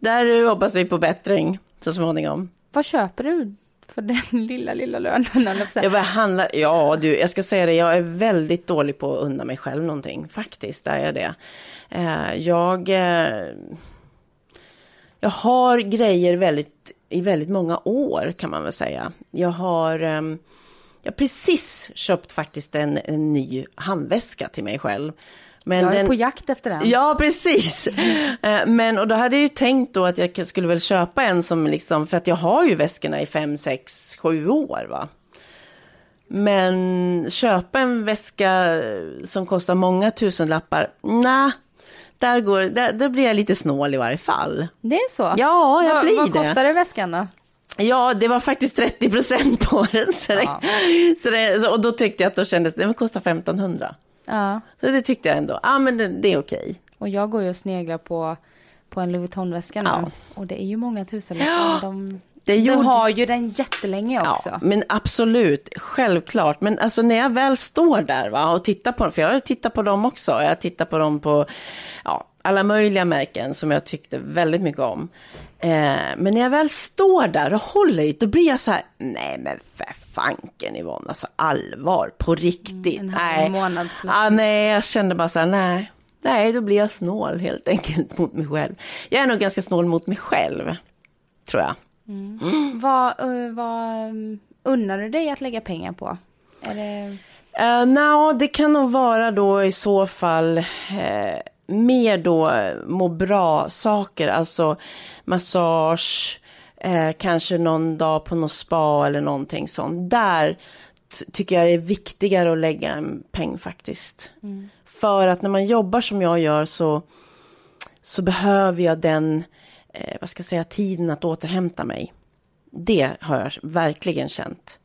där hoppas vi på bättring så småningom. Vad köper du för den lilla, lilla lönen? jag vad handlar, ja du, jag ska säga det, jag är väldigt dålig på att unna mig själv någonting. Faktiskt är jag det. Eh, jag, eh, jag har grejer väldigt, i väldigt många år kan man väl säga. Jag har, ehm, jag har precis köpt faktiskt en, en ny handväska till mig själv. Men Jag är den, på jakt efter den. Ja, precis. Eh, Men, och då hade jag ju tänkt då att jag skulle väl köpa en som liksom, för att jag har ju väskorna i fem, sex, sju år va. Men köpa en väska som kostar många tusenlappar, nej, där, går, där, där blir jag lite snål i varje fall. Det är så? Ja, jag vad, blir vad det. kostar det väskan då? Ja, det var faktiskt 30 procent på den. Så det, Ja. så det, så, och då tyckte jag att då kändes det, kostar 1500. Ja, Så det tyckte jag ändå, ja ah, men det, det är okej. och jag går ju och sneglar på, på en Louis Vuitton-väska nu. Ja. Och det är ju många tusenlappar. De, Det de gjorde- har ju den jättelänge också. Ja, men absolut, självklart. Men alltså när jag väl står där va, och tittar på dem, för jag har tittat på dem också. Jag tittar på dem på ja, alla möjliga märken som jag tyckte väldigt mycket om. Eh, men när jag väl står där och håller i, då blir jag så här, nej men för fanken Yvonne, alltså allvar, på riktigt. Mm, nej. ah, nej, jag kände bara så här, nej. Nej, då blir jag snål helt enkelt mot mig själv. Jag är nog ganska snål mot mig själv, tror jag. Vad, eh, vad um, unnar du dig att lägga pengar på? Är det... Uh, Nja, det kan nog vara då i så fall eh, mer då eh, må bra-saker, alltså massage, eh, kanske någon dag på något spa eller någonting sånt. Där tycker jag det är viktigare att lägga en peng faktiskt. För att när man jobbar som jag gör så, så behöver jag den, eh, vad ska jag säga, tiden att återhämta mig. Det har jag verkligen känt.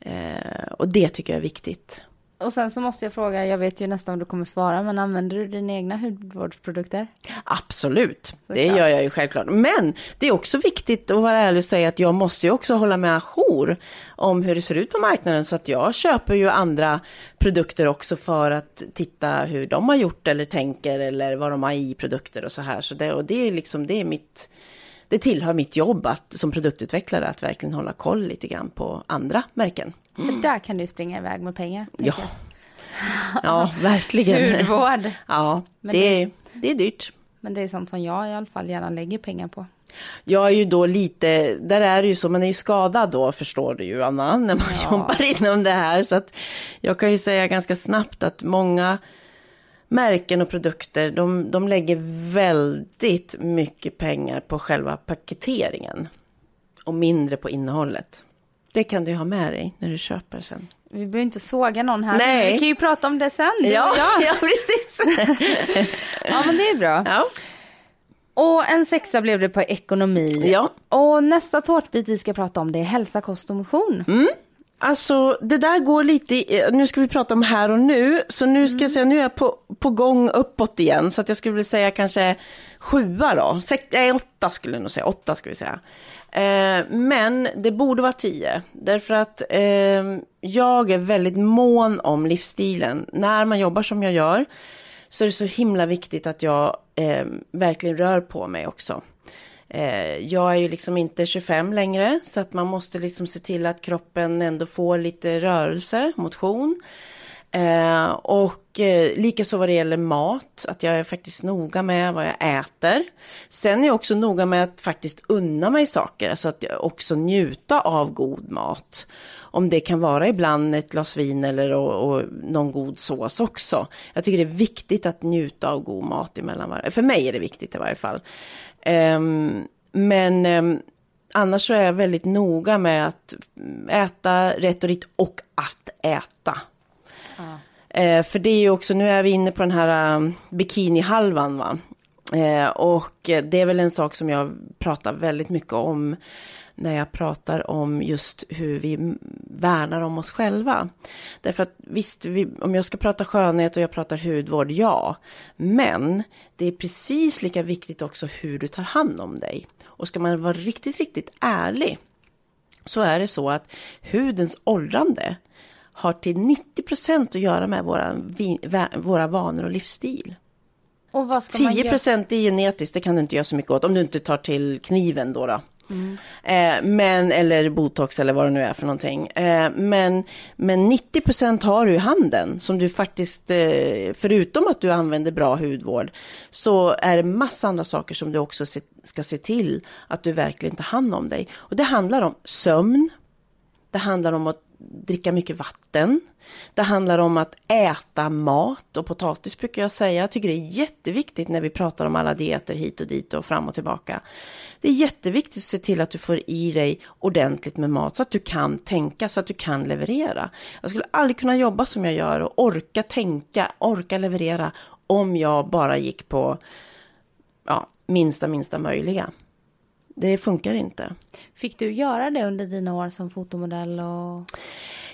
Eh, och det tycker jag är viktigt. Och sen så måste jag fråga, jag vet ju nästan vad du kommer svara, men använder du dina egna hudvårdsprodukter? Absolut, det Såklart. gör jag ju självklart. Men det är också viktigt att vara ärlig och säga att jag måste ju också hålla mig ajour om hur det ser ut på marknaden. Så att jag köper ju andra produkter också för att titta hur de har gjort eller tänker eller vad de har i produkter och så här. Så det, och det är liksom, det är mitt, det tillhör mitt jobb att, som produktutvecklare att verkligen hålla koll lite grann på andra märken. För där kan du springa iväg med pengar. Ja, jag. ja verkligen. Hudvård. Ja, det, det- är, det är dyrt. Men det är sånt som jag i alla fall gärna lägger pengar på. Jag är ju då lite, där är det ju så, man är ju skadad då förstår du ju Anna, när man Ja. jobbar inom det här. Så att jag kan ju säga ganska snabbt att många märken och produkter, de, de lägger väldigt mycket pengar på själva paketeringen. Och mindre på innehållet. Det kan du ha med dig när du köper sen. Vi behöver inte såga någon här. Nej. Vi kan ju prata om det sen. du Ja, ja precis. ja, men det är bra. ja. Och en sexa blev det på ekonomi. Ja. Och nästa tårtbit vi ska prata om det är hälsa, kost och motion. Mm. Alltså det där går lite, i- nu ska vi prata om här och nu, så nu ska jag säga, nu är jag på, på gång uppåt igen, så att jag skulle vilja säga kanske sjua då, Sex, nej åtta skulle jag nog säga, åtta ska vi säga. Eh, men det borde vara 10, därför att eh, jag är väldigt mån om livsstilen. När man jobbar som jag gör, så är det så himla viktigt att jag eh, verkligen rör på mig också. Eh, jag är ju liksom inte 25 längre så att man måste liksom se till att kroppen ändå får lite rörelse, motion. Eh, och eh, likaså vad det gäller mat, att jag är faktiskt noga med vad jag äter. Sen är jag också noga med att faktiskt unna mig saker, alltså att jag också njuta av god mat. Om det kan vara ibland ett glas vin eller och, och någon god sås också. Jag tycker det är viktigt att njuta av god mat emellan varje. För mig är det viktigt i varje fall. Um, men um, annars så är jag väldigt noga med att äta rätt och rikt och att äta. Eh, för det är ju också, nu är vi inne på den här um, bikinihalvan va. Eh, och det är väl en sak som jag pratar väldigt mycket om när jag pratar om just hur vi värnar om oss själva. Därför att visst, vi, om jag ska prata skönhet och jag pratar hudvård, ja. Men det är precis lika viktigt också hur du tar hand om dig. Och ska man vara riktigt, riktigt ärlig så är det så att hudens åldrande har till 90% att göra med våra, våra vanor och livsstil. Och vad ska man 10% göra? är genetiskt, det kan du inte göra så mycket åt, om du inte tar till kniven då. då. Eh, men, eller botox eller vad det nu är för någonting. Eh, men, men 90% har du i handen som du faktiskt, eh, förutom att du använder bra hudvård, så är det massa andra saker som du också se, ska se till att du verkligen tar hand om dig. Och det handlar om sömn, det handlar om att dricka mycket vatten. Det handlar om att äta mat och potatis brukar jag säga. Jag tycker det är jätteviktigt när vi pratar om alla dieter hit och dit och fram och tillbaka. Det är jätteviktigt att se till att du får i dig ordentligt med mat så att du kan tänka, så att du kan leverera. Jag skulle aldrig kunna jobba som jag gör och orka tänka, orka leverera om jag bara gick på ja, minsta, minsta möjliga. Det funkar inte. Fick du göra det under dina år som fotomodell? Och...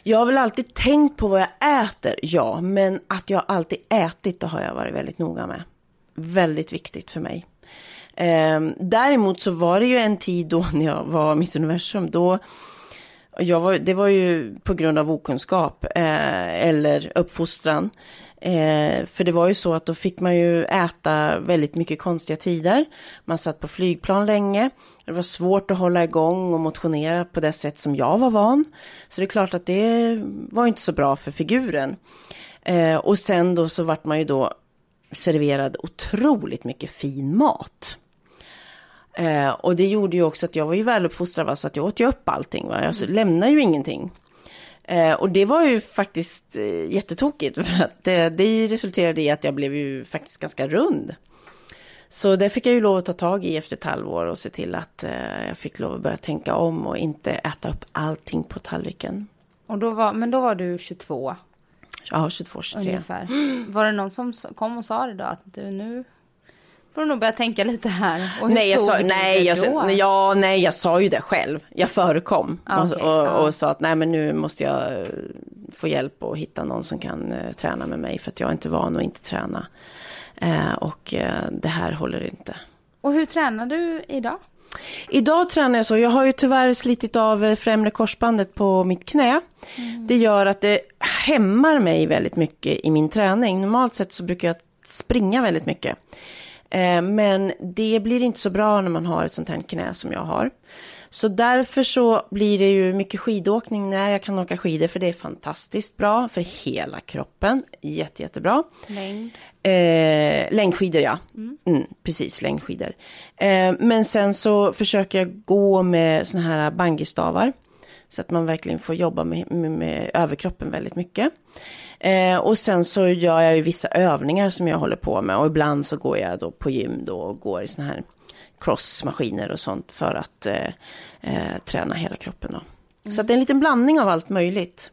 Jag har väl alltid tänkt på vad jag äter, ja, men att jag alltid ätit, det har jag varit väldigt noga med. Väldigt viktigt för mig. Ehm, däremot så var det ju en tid då när jag var Miss Universum, då jag var, det var ju på grund av okunskap eh, eller uppfostran. Eh, för det var ju så att då fick man ju äta väldigt mycket konstiga tider. Man satt på flygplan länge. Det var svårt att hålla igång och motionera på det sätt som jag var van. Så det är klart att det var inte så bra för figuren. Eh, och sen då så vart man ju då serverad otroligt mycket fin mat. Eh, och det gjorde ju också att jag var ju väluppfostrad va, så att jag åt ju upp allting. Va? Jag lämnade ju ingenting. Eh, och det var ju faktiskt eh, jättetokigt för att eh, det resulterade i att jag blev ju faktiskt ganska rund. Så det fick jag ju lov att ta tag i efter ett halvår och se till att eh, jag fick lov att börja tänka om och inte äta upp allting på tallriken. Och då var, men då var du 22 Ja, 22, 23. ungefär. Var det någon som kom och sa det då att du nu får du nog börja tänka lite här? Och hur Nej jag, sa, nej, jag, då? ja, nej, jag sa ju det själv. Jag förekom Ah, och, och, ja. och sa att nej, men nu måste jag eh, få hjälp och hitta någon som kan eh, träna med mig för att jag är inte van att inte träna. Eh, och eh, det här håller inte. Och hur tränar du idag? Idag tränar jag så, jag har ju tyvärr slitit av främre korsbandet på mitt knä. Det gör att det hämmar mig väldigt mycket i min träning. Normalt sett så brukar jag springa väldigt mycket. Eh, men det blir inte så bra när man har ett sånt här knä som jag har. Så därför så blir det ju mycket skidåkning när jag kan åka skidor för det är fantastiskt bra för hela kroppen. Jätte, jättebra. Längd. Eh, längdskidor ja, mm, precis längdskidor. Eh, men sen så försöker jag gå med såna här bangistavar. Så att man verkligen får jobba med, med, med överkroppen väldigt mycket. Eh, och sen så gör jag ju vissa övningar som jag håller på med. Och ibland så går jag då på gym då och går i sådana här crossmaskiner och sånt för att eh, eh, träna hela kroppen. Då. Så att det är en liten blandning av allt möjligt.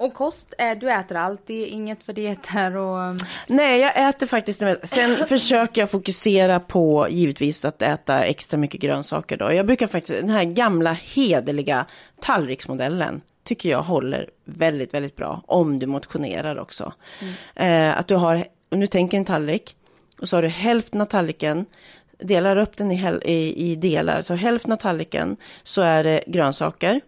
Och kost, eh, du äter allt, det är inget för dieter och... um, Nej, jag äter faktiskt. Sen försöker jag fokusera på givetvis att äta extra mycket grönsaker då. Jag brukar faktiskt, den här gamla hederliga tallriksmodellen tycker jag håller väldigt, väldigt bra om du motionerar också. Eh, att du har, om du tänker en tallrik och så har du hälften av tallriken, delar upp den i, i, i delar, så hälften av tallriken så är det grönsaker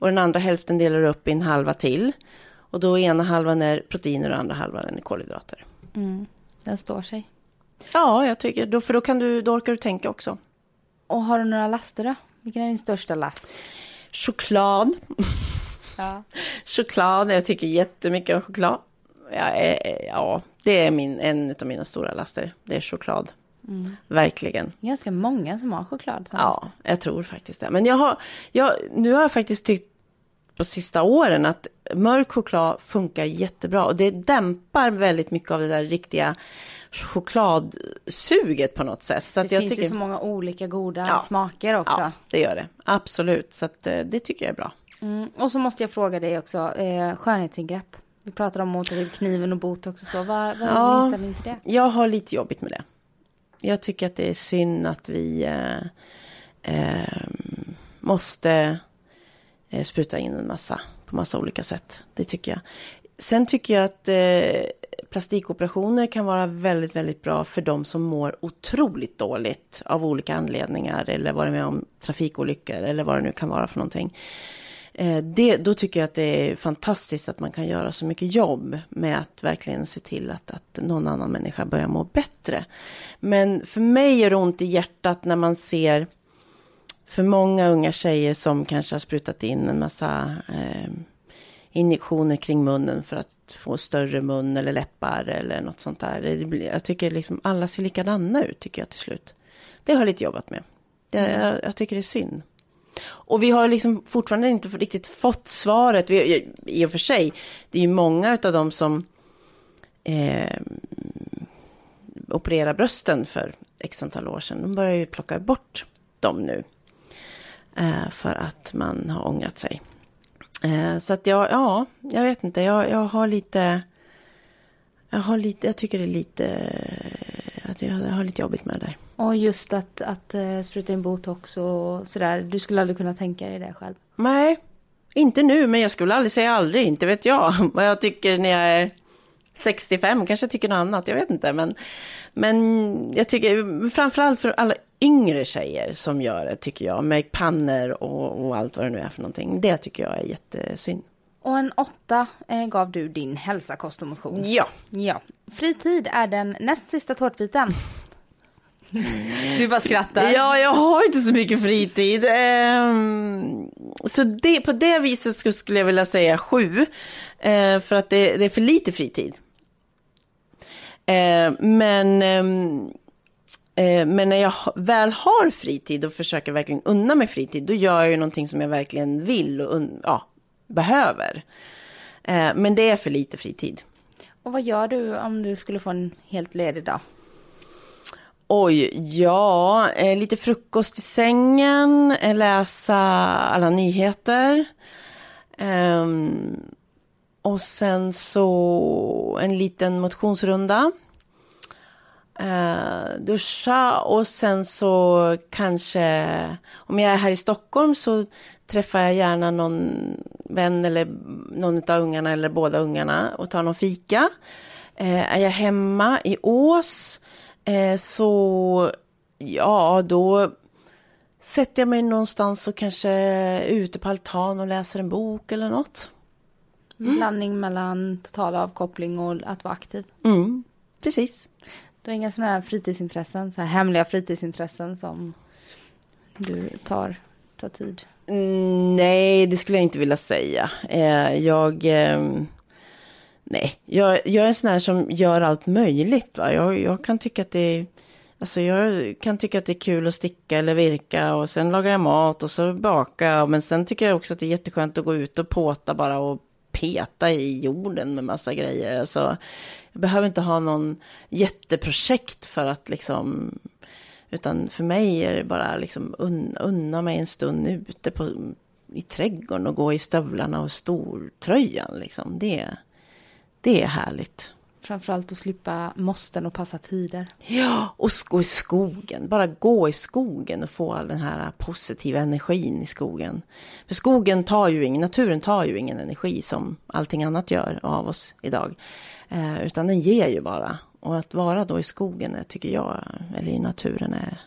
och den andra hälften delar upp i en halva till. Och då ena halvan är proteiner och andra halvan är kolhydrater. Den står sig. Ja, jag tycker, då, för då, kan du, då orkar du tänka också. Och har du några laster då? Vilken är din största last? Choklad. Ja. Choklad, jag tycker jättemycket om choklad. Ja, eh, ja det är min, en av mina stora laster. Det är choklad. Verkligen. Ganska många som har choklad Ja, jag tror faktiskt det. Men jag har, jag, nu har jag faktiskt tyckt på sista åren att mörk choklad funkar jättebra. Och det dämpar väldigt mycket av det där riktiga chokladsuget på något sätt. Så Det att jag finns tycker, ju så många olika goda Ja. smaker också. Ja, det gör det. Absolut. Så att, eh, det tycker jag är bra. Mm. Och så måste jag fråga dig också, eh, skönhetsingrepp. Vi pratar om till kniven och botox och så. Vad, vad är Ja. din inställning till det? Jag har lite jobbigt med det. Jag tycker att det är synd att vi eh, eh, måste eh, spruta in en massa på massa olika sätt. Det tycker jag. Sen tycker jag att eh, plastikoperationer kan vara väldigt, väldigt bra för de som mår otroligt dåligt av olika anledningar eller varit med om trafikolyckor eller vad det nu kan vara för någonting. Eh, det, då tycker jag att det är fantastiskt att man kan göra så mycket jobb med att verkligen se till att, att någon annan människa börjar må bättre. Men för mig är det ont i hjärtat när man ser för många unga tjejer som kanske har sprutat in en massa eh, injektioner kring munnen för att få större mun eller läppar eller något sånt där. Jag tycker liksom alla ser likadana ut tycker jag till slut. Det har jag lite jobbat med. Det, jag, jag tycker det är synd. Och vi har liksom fortfarande inte riktigt fått svaret. Vi, I och för sig, det är ju många av dem som eh, opererar brösten för x antal år sedan. De börjar ju plocka bort dem nu. Eh, för att man har ångrat sig. Eh, så att jag, ja, jag vet inte. Jag, jag har lite... Jag har lite, jag tycker det är lite... Att jag, har lite jobbigt med det där. Och just att, att eh, spruta in botox och sådär. Du skulle aldrig kunna tänka dig det själv. Nej, inte nu, men jag skulle aldrig säga aldrig, inte vet jag. Vad jag tycker när jag är 65, kanske jag tycker något annat, jag vet inte. Men, men jag tycker, framförallt för alla yngre tjejer som gör det, tycker jag, med pannor och, och allt vad det nu är för någonting. Det tycker jag är jättesynd. Och en åtta eh, gav du din hälsa, kost och motion. Ja, Ja. Fritid är den näst sista tårtbiten. Du bara skrattar. ja jag har inte så mycket fritid. Ehm, så det, på det viset skulle- jag vilja säga sju. Eh, för att det, det är för lite fritid. Eh, men, ehm, eh, men när jag väl har fritid och försöker verkligen unna mig fritid, då gör jag ju någonting som jag verkligen vill och ja, behöver. Eh, men det är för lite fritid. Och vad gör du om du skulle få en helt ledig dag? Oj, ja, eh, lite frukost i sängen, eh, läsa alla nyheter. Ehm, och sen så en liten motionsrunda. Uh, duscha och sen så kanske, om jag är här i Stockholm så träffar jag gärna någon vän eller någon av ungarna eller båda ungarna och tar någon fika. Uh, är jag hemma i Ås eh, så, ja då sätter jag mig någonstans och kanske är ute på altan och läser en bok eller något. Blandning mellan total avkoppling och att vara aktiv. Mm, precis. Du har inga sådana här fritidsintressen, så här hemliga fritidsintressen som du tar, tar tid? Mm, nej, det skulle jag inte vilja säga. Eh, jag... ehm, nej, jag, jag är en sån här som gör allt möjligt. Va? Jag, jag kan tycka att det är... Alltså jag kan tycka att det är kul att sticka eller virka och sen lagar jag mat och så baka. Men sen tycker jag också att det är jätteskönt att gå ut och påta bara och peta i jorden med massa grejer. Alltså, jag behöver inte ha någon jätteprojekt för att liksom... Utan för mig är det bara liksom un, unna mig en stund ute på, i trädgården och gå i stövlarna och stortröjan. Liksom. Det, det är härligt. Framförallt att slippa måsten och passa tider. Ja, och gå i skogen. Bara gå i skogen och få all den här positiva energin i skogen. För skogen tar ju ingen, naturen tar ju ingen energi som allting annat gör av oss idag. Eh, utan den ger ju bara. Och att vara då i skogen är, tycker jag, eller i naturen är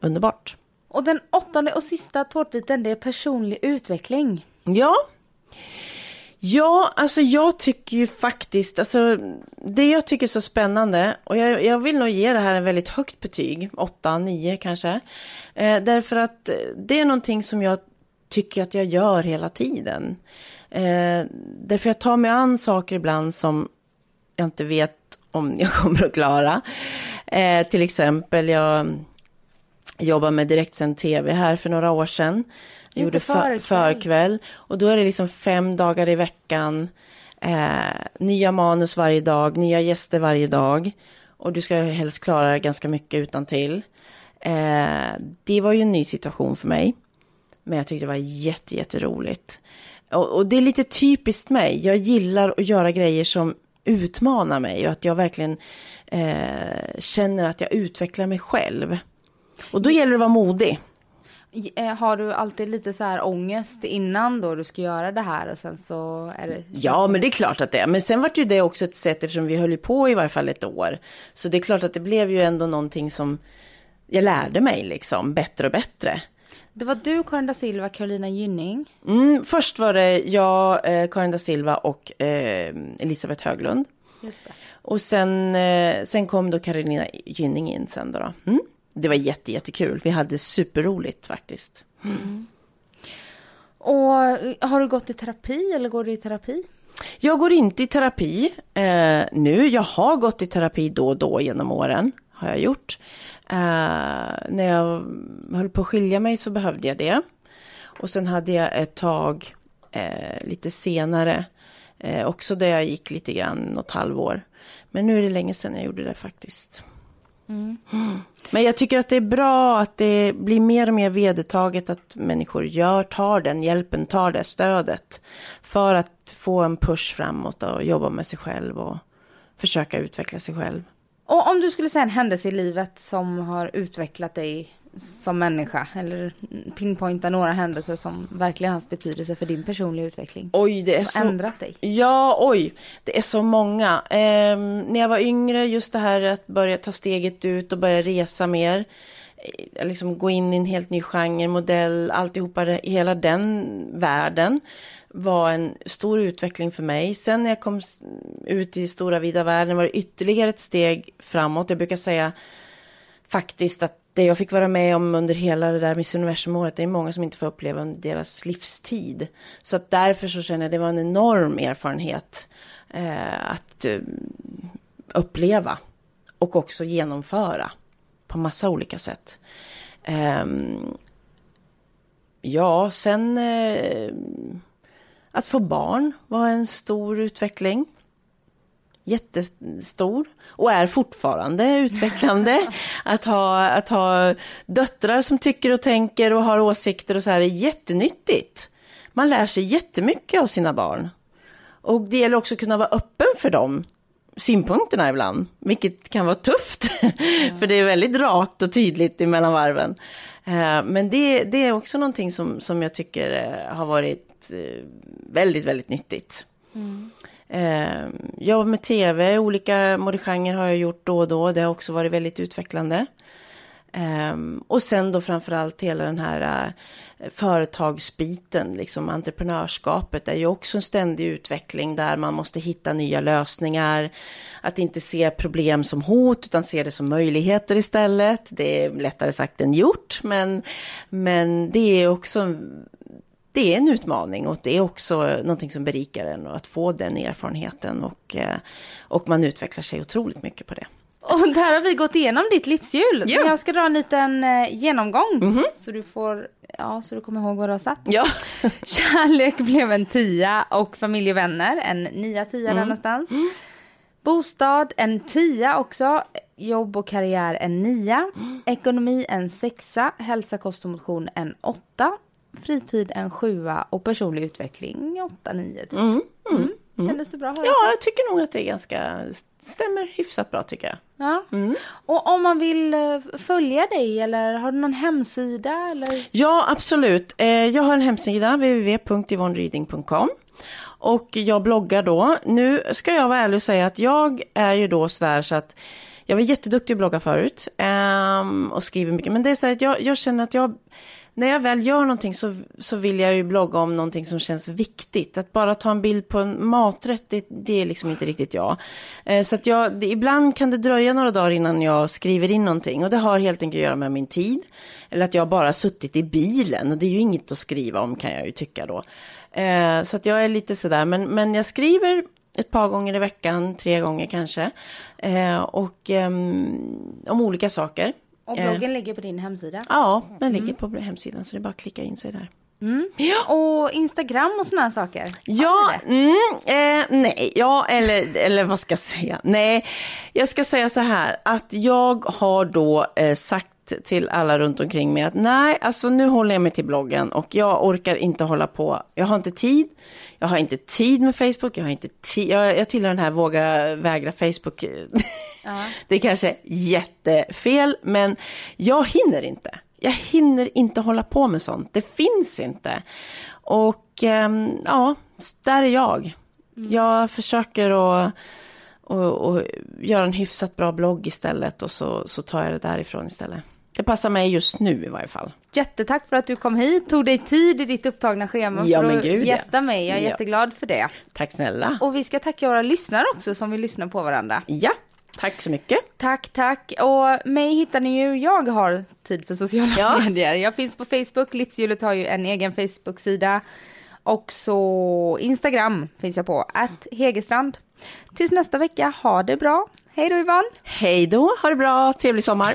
underbart. Och den åttonde och sista tårtbiten det är personlig utveckling. Ja. Ja, alltså jag tycker ju faktiskt, alltså det jag tycker är så spännande, och jag, jag vill nog ge det här en väldigt högt betyg, 8, 9 kanske. Eh, därför att eh, det är någonting som jag tycker att jag gör hela tiden. Eh, därför jag tar mig an saker ibland som jag inte vet om jag kommer att klara. Eh, till exempel, jag jobbade med direktsänd tv här för några år sedan det, gjorde för, förkväll. förkväll. Och då är det liksom fem dagar i veckan. Eh, nya manus varje dag, nya gäster varje dag. Och du ska helst klara ganska mycket utan till. Eh, det var ju en ny situation för mig. Men jag tyckte det var jätte, jätteroligt. Och, och det är lite typiskt mig. Jag gillar att göra grejer som utmanar mig och att jag verkligen eh, känner att jag utvecklar mig själv. Och då gäller det att vara modig. Eh, Har du alltid lite så här ångest innan då du ska göra det här och sen så är det... Ja, men det är klart att det är. Men sen var ju det också ett sätt eftersom vi höll på i varje fall ett år. Så det är klart att det blev ju ändå någonting som jag lärde mig liksom bättre och bättre. Det var du, Karin da Silva, Carolina Gynning. Mm, först var det jag, eh, Karin da Silva och eh, Elisabeth Höglund. Just det. Och sen, eh, sen kom då Carolina Gynning in sen då. då. Mm. Det var jätte, jättekul. Vi hade superroligt faktiskt. Och eh, har du gått i terapi eller går du i terapi? Jag går inte i terapi eh, nu. Jag har gått i terapi då och då genom åren. Har jag gjort. Eh, när jag höll på att skilja mig så behövde jag det. Och sen hade jag ett tag eh, lite senare. Eh, också där jag gick lite grann, något halvår. Men nu är det länge sedan jag gjorde det faktiskt. Mm. Men jag tycker att det är bra att det blir mer och mer vedertaget att människor gör, tar den hjälpen, tar det stödet. För att få en push framåt och jobba med sig själv och försöka utveckla sig själv. Och om du skulle säga en händelse i livet som har utvecklat dig som människa eller pinpointa några händelser som verkligen haft betydelse för din personliga utveckling. Oj, det är Som så... ändrat dig. Ja, oj, det är så många. Ehm, när jag var yngre, just det här att börja ta steget ut och börja resa mer. Eh, Liksom gå in i en helt ny genre, modell, alltihopa, hela den världen var en stor utveckling för mig. Sen när jag kom ut i stora vida världen var det ytterligare ett steg framåt. Jag brukar säga faktiskt att det jag fick vara med om under hela det där Miss Universum-året, det är många som inte får uppleva under deras livstid. Så att därför så känner jag att det var en enorm erfarenhet eh, att eh, uppleva och också genomföra på massa olika sätt. Eh, ja, sen eh, att få barn var en stor utveckling jättestor och är fortfarande utvecklande. att, ha, att ha döttrar som tycker och tänker och har åsikter och så här är jättenyttigt. Man lär sig jättemycket av sina barn. Och det gäller också att kunna vara öppen för de synpunkterna ibland, vilket kan vara tufft. för det är väldigt rakt och tydligt emellan varven. Eh, Men det, det är också någonting som, som jag tycker eh, har varit eh, väldigt, väldigt nyttigt. Eh, jobba med tv, olika modegenrer har jag gjort då och då. Det har också varit väldigt utvecklande. Eh, och sen då framförallt hela den här eh, företagsbiten, liksom entreprenörskapet är ju också en ständig utveckling där man måste hitta nya lösningar. Att inte se problem som hot utan se det som möjligheter istället. Det är lättare sagt än gjort, men, men det är också en- det är en utmaning och det är också någonting som berikar en och att få den erfarenheten och, eh, och man utvecklar sig otroligt mycket på det. Och där har vi gått igenom ditt livshjul. Men jag ska dra en liten eh, genomgång. Så du får, ja så du kommer ihåg var du har satt. Ja, Kärlek blev en tia och familj och vänner en nia, tia Mm. där någonstans. Bostad en tia också. Jobb och karriär en nia. Mm. Ekonomi en sexa. Hälsa, kost och motion en åtta. Fritid en sjua och personlig utveckling åtta, nio. Typ. Mm, Kändes det bra? Jag ja sagt? jag tycker nog att det är ganska, stämmer hyfsat bra tycker jag. ja. Mm. Och om man vill eh, följa dig eller har du någon hemsida eller? Ja, absolut. Eh, Jag har en hemsida, www.yvonneryding.com. Och jag bloggar då. Nu ska jag vara ärlig och säga att jag är ju då sådär så att jag var jätteduktig att blogga förut ehm, och skriver mycket. Men det är så att jag, jag känner att jag, när jag väl gör någonting så, så vill jag ju blogga om någonting som känns viktigt. Att bara ta en bild på en maträtt, det, det är liksom inte riktigt jag. Eh, så att jag, det, ibland kan det dröja några dagar innan jag skriver in någonting. Och det har helt enkelt att göra med min tid. Eller att jag bara suttit i bilen. Och det är ju inget att skriva om kan jag ju tycka då. Eh, så att jag är lite sådär, men, men jag skriver ett par gånger i veckan, tre gånger kanske. Eh, och eh, om olika saker. Och Eh, bloggen ligger på din hemsida. Ja, den ligger på hemsidan så det är bara att klicka in sig där. Och Instagram och såna här saker. Ja, mm, eh, nej, ja, eller, eller vad ska jag säga? Nej, jag ska säga så här att jag har då eh, sagt till alla runt omkring mig att nej, alltså nu håller jag mig till bloggen och jag orkar inte hålla på. Jag har inte tid. Jag har inte tid med Facebook. Jag har inte tid. Jag, jag tillhör den här våga vägra Facebook. Det är kanske jättefel, men jag hinner inte. Jag hinner inte hålla på med sånt. Det finns inte. Och ehm, ja, där är jag. Jag försöker att och, och göra en hyfsat bra blogg istället och så, så tar jag det därifrån istället. Det passar mig just nu i varje fall. Jättetack för att du kom hit, tog dig tid i ditt upptagna schema Ja, för att gud, ja. gästa mig. Jag är Ja. jätteglad för det. Tack snälla. Och vi ska tacka våra lyssnare också som vill lyssna på varandra. Ja, tack så mycket. Tack, tack. Och mig hittar ni ju, jag har tid för sociala Ja. medier. Jag finns på Facebook, Livshjulet har ju en egen Facebook-sida. Och så Instagram finns jag på, att Hegerstrand. Tills nästa vecka, ha det bra. Hej då Yvonne! Hej då, ha det bra, trevlig sommar.